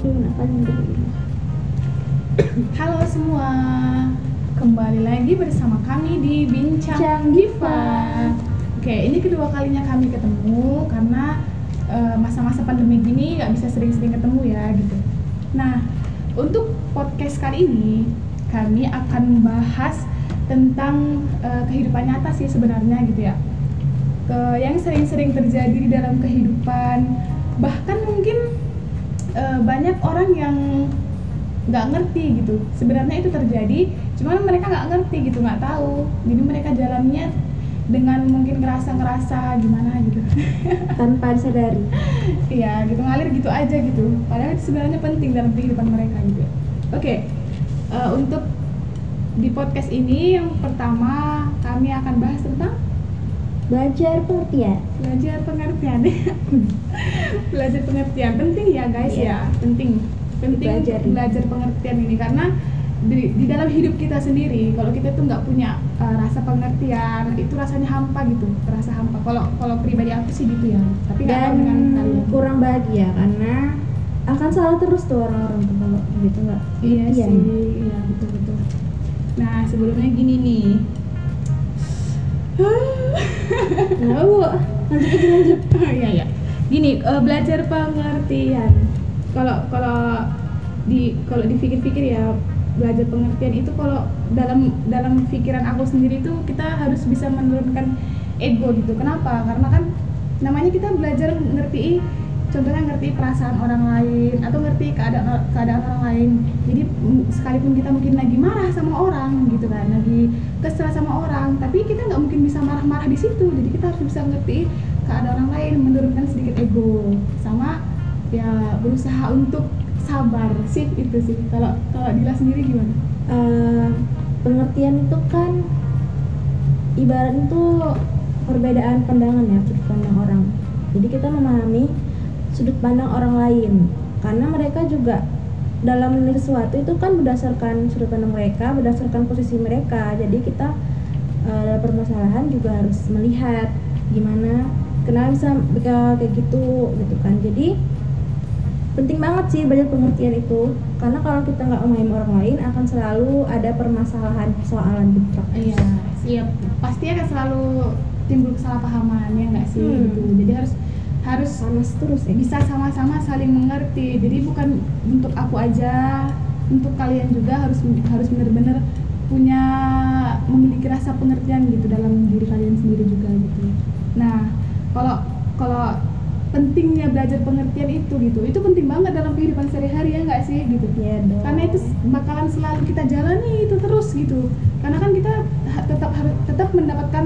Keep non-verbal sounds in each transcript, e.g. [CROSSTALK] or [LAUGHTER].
Halo semua, kembali lagi bersama kami di Bincang Bincang Diva. Oke, ini kedua kalinya kami ketemu karena eh, masa-masa pandemi gini nggak bisa sering-sering ketemu ya gitu. Nah, untuk podcast kali ini kami akan membahas tentang eh, kehidupan nyata sih sebenarnya gitu ya. Ke yang sering-sering terjadi di dalam kehidupan, bahkan mungkin eh, banyak orang yang nggak ngerti gitu. Sebenarnya itu terjadi cuman mereka nggak ngerti gitu nggak tahu. Jadi mereka jalannya dengan mungkin ngerasa ngerasa gimana gitu. [LAUGHS] Tanpa disadari. Iya gitu ngalir gitu aja gitu. Padahal itu sebenarnya penting dalam kehidupan mereka gitu. Oke eh, untuk di podcast ini yang pertama kami akan bahas tentang belajar pengertian. Belajar pengertian. [LAUGHS] Belajar pengertian. Penting ya guys Iya. ya. Penting. Penting Belajar. belajar pengertian ini. Karena di, di dalam hidup kita sendiri kalau kita tuh nggak punya uh, rasa pengertian itu rasanya hampa gitu. Terasa hampa. Kalau kalau pribadi aku sih gitu ya. Tapi dan dengan kalian. kurang bahagia karena akan salah terus tuh orang-orang tuh kalau gitu nggak iya sih. Iya betul betul. Nah sebelumnya gini nih [SIGHS] Kenapa bu? Lanjut aja lanjut. Iya ya. Gini, eh, belajar pengertian. Kalau kalau di kalau dipikir-pikir ya belajar pengertian itu kalau dalam dalam pikiran aku sendiri itu kita harus bisa menurunkan ego gitu. Kenapa? Karena kan namanya kita belajar ngerti contohnya ngerti perasaan orang lain atau ngerti keadaan keadaan orang lain. Jadi sekalipun kita mungkin lagi marah sama orang gitu kan lagi kesel sama orang tapi kita nggak mungkin bisa marah-marah di situ. Jadi kita harus bisa ngerti keadaan orang lain menurunkan sedikit ego. Sama ya berusaha untuk sabar sih itu sih. Kalau kalau Dila sendiri gimana? Eh, pengertian itu kan ibarat itu perbedaan pandangan ya sudut pandang orang. Jadi kita memahami sudut pandang orang lain. Karena mereka juga dalam menilai sesuatu itu kan berdasarkan sudut pandang mereka berdasarkan posisi mereka. Jadi kita eh, dalam permasalahan juga harus melihat gimana kenapa bisa kayak gitu gitu kan. Jadi penting banget sih belajar pengertian itu. Karena kalau kita nggak memahami orang lain akan selalu ada permasalahan persoalan gitu iya siap. Pasti akan selalu timbul kesalahpahaman ya nggak sih? Hmm. gitu. Jadi harus harus panas terus. Ya bisa sama-sama saling mengerti. Jadi bukan untuk aku aja untuk kalian juga harus harus benar-benar punya memiliki rasa pengertian gitu dalam diri kalian sendiri juga gitu. Nah kalau kalau pentingnya belajar pengertian itu gitu itu penting banget dalam kehidupan sehari-hari ya nggak sih? Gitu. Ya dong. Karena itu bakalan selalu kita jalani itu terus gitu. Karena kan kita tetap harus tetap mendapatkan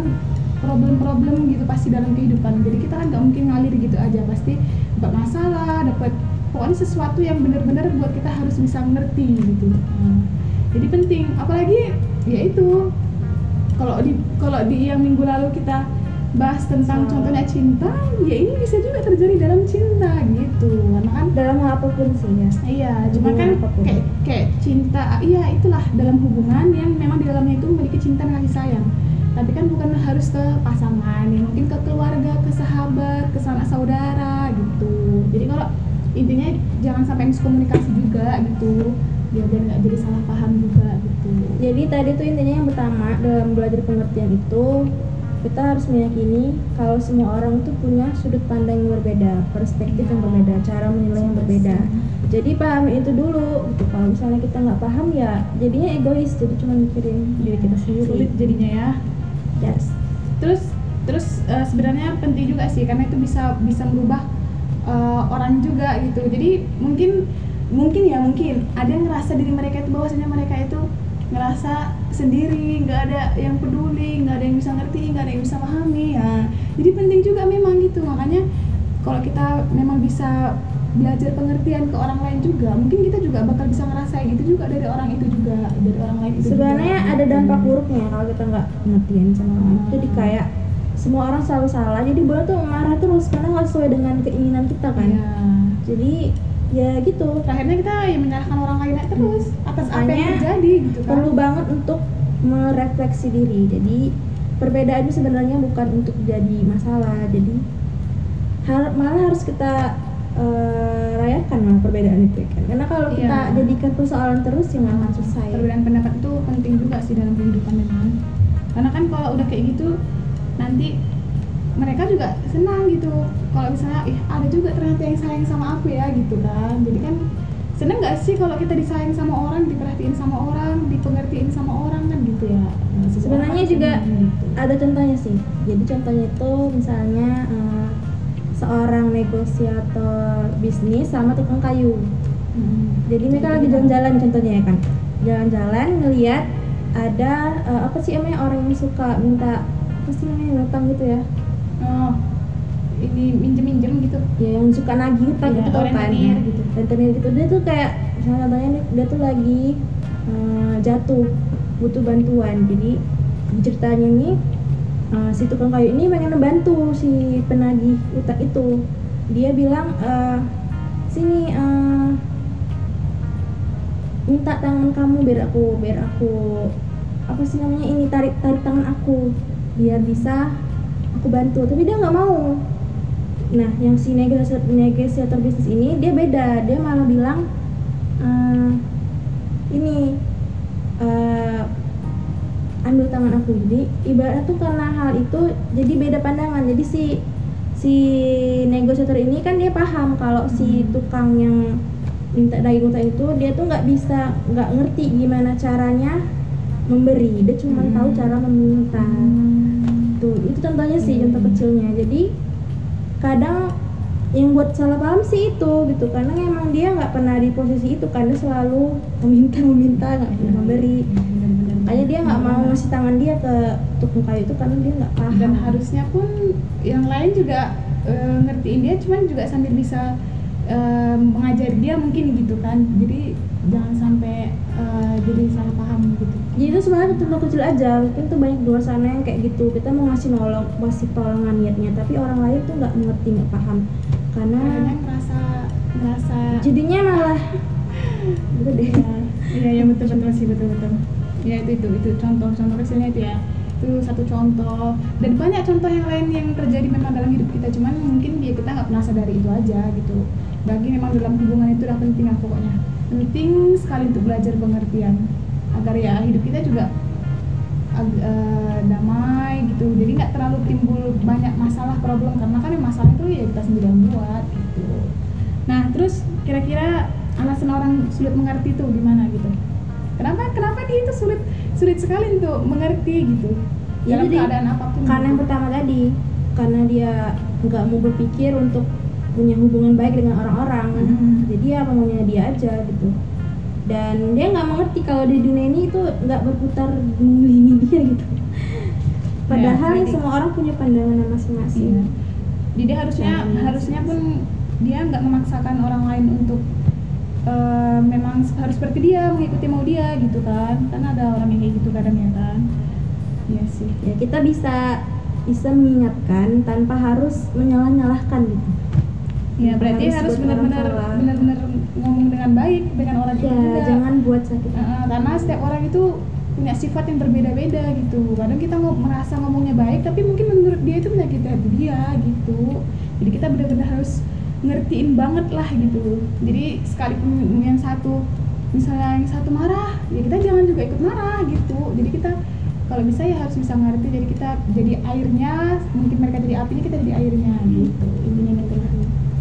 problem-problem gitu pasti dalam kehidupan. Jadi kita kan nggak mungkin ngalir gitu aja. Pasti dapat masalah dapat pokoknya sesuatu yang benar-benar buat kita harus bisa mengerti gitu. Nah, jadi penting. Apalagi ya itu. Kalau di kalau di yang minggu lalu kita bahas tentang Soal- contohnya cinta ya ini bisa juga terjadi dalam cinta gitu. Karena kan dalam hal apa pun sih ya. Iya, cuma kan apa pun. kayak kayak cinta, iya itulah dalam hubungan yang memang di dalamnya itu memiliki cinta dan kasih sayang. Tapi kan bukan harus ke pasangan, ya mungkin ke keluarga, ke sahabat, ke sanak saudara gitu. Jadi kalau intinya jangan sampai miskomunikasi juga gitu, biar biar nggak jadi salah paham juga gitu. jadi tadi tuh intinya yang pertama dalam belajar pengertian itu kita harus meyakini kalau semua orang tuh punya sudut pandang yang berbeda perspektif yang berbeda cara menilai yang berbeda jadi pahami itu dulu. Gitu. Kalau misalnya kita nggak paham ya jadinya egois. Jadi cuma mikirin diri kita sendiri. Sulit jadinya ya. yes. Terus terus eh, sebenarnya penting juga sih karena itu bisa bisa merubah eh, orang juga gitu. Jadi mungkin mungkin ya mungkin. Ada yang ngerasa diri mereka itu bahwasanya mereka itu ngerasa sendiri nggak ada yang peduli nggak ada yang bisa ngerti nggak ada yang bisa pahami. Ya jadi penting juga memang gitu. Makanya kalau kita memang bisa belajar pengertian ke orang lain juga. Mungkin kita juga bakal bisa ngerasain itu juga dari orang itu juga dari orang lain itu sebenarnya juga, ada dampak buruknya kalau kita nggak ngertiin sama orang. Lain. jadi kayak semua orang selalu salah. Jadi boleh tuh marah terus karena nggak sesuai dengan keinginan kita kan. Iya. jadi ya gitu. Akhirnya kita ya menyalahkan orang lain terus atas apa yang terjadi gitu kan. perlu banget untuk merefleksi diri. Jadi perbedaan itu sebenarnya bukan untuk jadi masalah. Jadi hal malah harus kita eh, rayakan lah perbedaan itu kan? Karena kalau kita Iya. jadikan persoalan terus ya nggak akan selesai. Perbedaan pendapat itu penting juga sih dalam kehidupan memang karena kan kalau udah kayak gitu nanti mereka juga senang gitu. Kalau misalnya ih ada juga ternyata yang sayang sama aku ya gitu kan. Jadi kan seneng nggak sih kalau kita disayang sama orang diperhatiin sama orang dipengertiin sama orang kan gitu ya. Nah, sebenarnya juga gitu. ada contohnya sih. Jadi contohnya itu misalnya eh, seorang negosiator bisnis sama tukang kayu. Hmm. jadi mereka lagi jalan-jalan contohnya ya kan. Jalan-jalan ngelihat ada eh, apa sih namanya orang yang suka minta apa sih namanya ngutang gitu ya? Oh ini minjem minjem gitu. Ya yang suka nagih utang gitu tau kan. rentenir gitu. rentenir gitu. Dia tuh kayak misalnya contohnya dia tuh lagi eh, jatuh butuh bantuan. Jadi di ceritanya nih eh, si tukang kayu ini pengen membantu si penagih utang itu. Dia bilang eh, sini eh, minta tangan kamu biar aku biar aku apa sih namanya ini tarik tarik tangan aku biar bisa aku bantu. Tapi dia nggak mau. Nah yang si negosiator, negosiator bisnis ini dia beda. Dia malah bilang "Eh, ini ambil tangan aku. Jadi ibaratnya tuh karena hal itu jadi beda pandangan. Jadi si si negosiator ini kan dia paham kalau si tukang yang minta daging utang itu dia tuh nggak bisa nggak ngerti gimana caranya memberi. Dia cuma Hmm. tahu cara meminta. Tuh itu contohnya sih contoh Hmm. kecilnya. Jadi kadang yang buat salah paham sih itu gitu. Karena emang dia nggak pernah di posisi itu karena selalu meminta meminta nggak pernah memberi makanya dia nggak mau ngasih tangan dia ke tukang kayu itu karena dia nggak paham. Dan harusnya pun yang lain juga eh, ngertiin dia cuman juga sambil bisa eh, mengajari dia mungkin gitu kan. Jadi jangan sampai eh, jadi salah paham gitu. Jadi itu sebenarnya contoh kecil aja. Mungkin tuh banyak di luar sana yang kayak gitu. Kita mau ngasih nolong ngasih tolongan niatnya. Tapi orang lain tuh nggak mengerti nggak paham. Karena ngerasa ngerasa jadinya malah gitu [LAUGHS] deh iya iya betul betul sih betul betul ya itu itu itu contoh contoh kecilnya itu ya. Itu satu contoh. Dan banyak contoh yang lain yang terjadi memang dalam hidup kita. Cuman mungkin ya kita nggak pernah sadari itu aja gitu. Bagi memang dalam hubungan itu udah penting lah pokoknya. Penting sekali untuk belajar pengertian. Agar ya hidup kita juga eh, damai gitu. Jadi nggak terlalu timbul banyak masalah problem. Karena kan masalah itu ya kita sendiri yang buat gitu. Nah terus kira-kira alasan orang sulit mengerti itu gimana gitu kenapa kenapa dia itu sulit sulit sekali untuk mengerti gitu Ya, dalam jadi keadaan apa pun karena yang gitu. pertama tadi karena dia nggak mau berpikir untuk punya hubungan baik dengan orang-orang Mhm. jadi ya maunya dia aja gitu dan dia nggak mengerti kalau di dunia ini itu nggak berputar ini dia gitu [LAUGHS] padahal ya, jadi- semua orang punya pandangan masing-masing Iya. Jadi harusnya Jangan harusnya pun dia nggak memaksakan orang lain untuk eh, memang seperti dia mengikuti mau dia gitu kan. Kan ada orang yang kayak gitu kadang ya kan. Iya sih. Ya kita bisa bisa mengingatkan tanpa harus menyalah-nyalahkan gitu. Ya berarti Harus benar-benar benar-benar ngomong dengan baik dengan orang itu ya juga. jangan buat sakit eh, karena setiap orang itu punya sifat yang berbeda-beda gitu. Kadang kita mau merasa ngomongnya baik tapi mungkin menurut dia itu menyakiti hati dia gitu. Jadi kita benar-benar harus ngertiin banget lah gitu. Jadi sekalipun yang satu misalnya yang satu marah ya kita jangan juga ikut marah gitu. Jadi kita kalau bisa ya harus bisa ngerti jadi kita jadi airnya mungkin mereka jadi apinya kita jadi airnya gitu intinya gitu.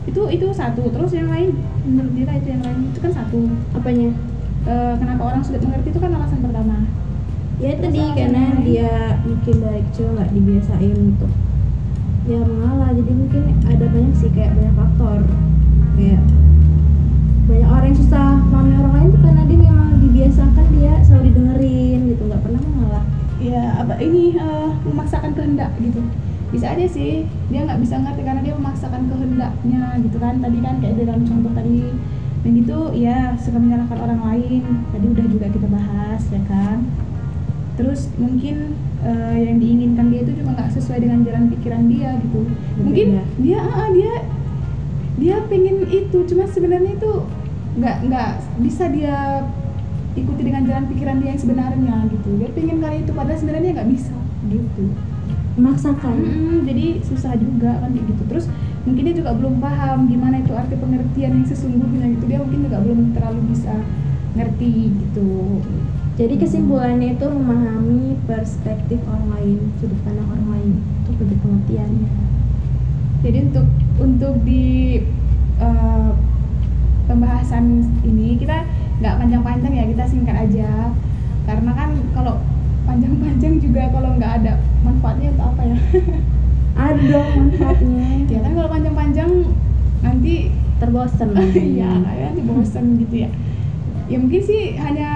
Itu itu satu. Terus yang lain menurut dia itu yang lain itu kan satu. Apanya? Eh, kenapa orang sulit mengerti itu kan alasan pertama. Ya Terus tadi karena lain? dia mungkin dari kecil nggak dibiasain untuk ya mengalah jadi mungkin ada banyak sih kayak banyak faktor. Kayak banyak orang yang susah memahami orang lain tuh karena dia memang dibiasakan dia selalu didengerin gitu nggak pernah mengalah. Ya apa ini eh, memaksakan kehendak gitu. Bisa aja sih dia nggak bisa ngerti karena dia memaksakan kehendaknya gitu kan. Tadi kan kayak dalam contoh tadi. Dan gitu ya suka menyalahkan orang lain. Tadi udah juga kita bahas ya kan. Terus mungkin eh, yang diinginkan dia itu juga nggak sesuai dengan jalan pikiran dia gitu. Mungkin Berbeda. dia ah, dia dia pengen itu cuma sebenarnya itu nggak nggak bisa dia ikuti dengan jalan pikiran dia yang sebenarnya gitu. Dia pengen kali itu padahal sebenarnya nggak bisa gitu. Memaksakan. Mm-mm, jadi susah juga kan gitu. Terus mungkin dia juga belum paham gimana itu arti pengertian yang sesungguhnya gitu. Dia mungkin juga belum terlalu bisa ngerti gitu. Jadi kesimpulannya itu memahami perspektif orang lain sudut pandang orang lain. Itu lebih pengertian jadi untuk untuk di eh, pembahasan ini kita nggak panjang-panjang ya kita singkat aja. Karena kan kalau panjang-panjang juga kalau nggak ada manfaatnya untuk apa ya? Ada manfaatnya. [LAUGHS] Ya kan kalau panjang-panjang nanti terbosan [LAUGHS] ya kayak nanti bosan gitu ya. Ya mungkin sih hanya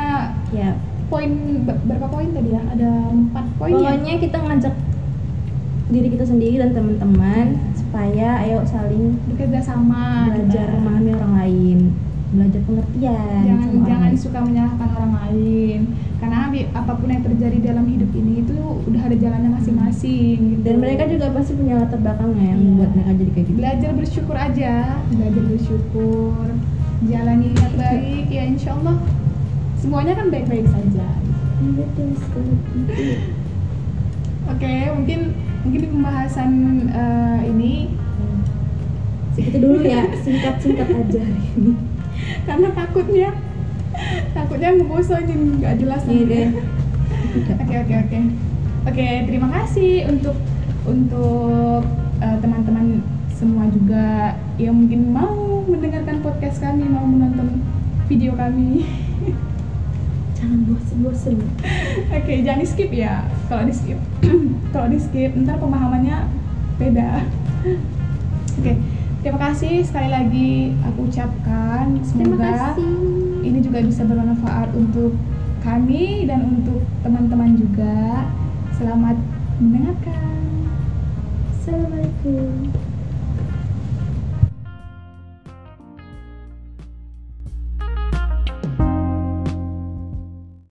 ya. poin ber- berapa poin tadi ya? Ada empat poin ya? Pokoknya kita ngajak diri kita sendiri dan teman-teman supaya ayo saling bekerja sama belajar kita. memahami orang lain belajar pengertian jangan jangan lain. suka menyalahkan orang lain karena apa pun yang terjadi dalam hidup ini itu udah ada jalannya masing-masing gitu. dan mereka juga pasti punya latar belakangnya yang Iya. membuat mereka jadi kayak gitu belajar bersyukur aja belajar bersyukur jalani yang baik ya insya Allah semuanya kan baik-baik saja Iya, sekali [LAUGHS] oke mungkin mungkin di pembahasan eh, ini segitu dulu ya singkat-singkat aja hari [LAUGHS] ini karena takutnya takutnya ngebosonin nggak jelas Iya deh. [LAUGHS] Oke oke oke. Oke, terima kasih untuk untuk eh, teman-teman semua juga yang mungkin mau mendengarkan podcast kami, mau menonton video kami. [LAUGHS] jangan bosen-bosen Oke, jangan di skip ya. Kalau di skip, [CLEARS THROAT] kalau di skip, ntar pemahamannya beda. Oke, terima kasih sekali lagi aku ucapkan semoga ini juga bisa bermanfaat untuk kami dan untuk teman-teman juga. Selamat mendengarkan. assalamualaikum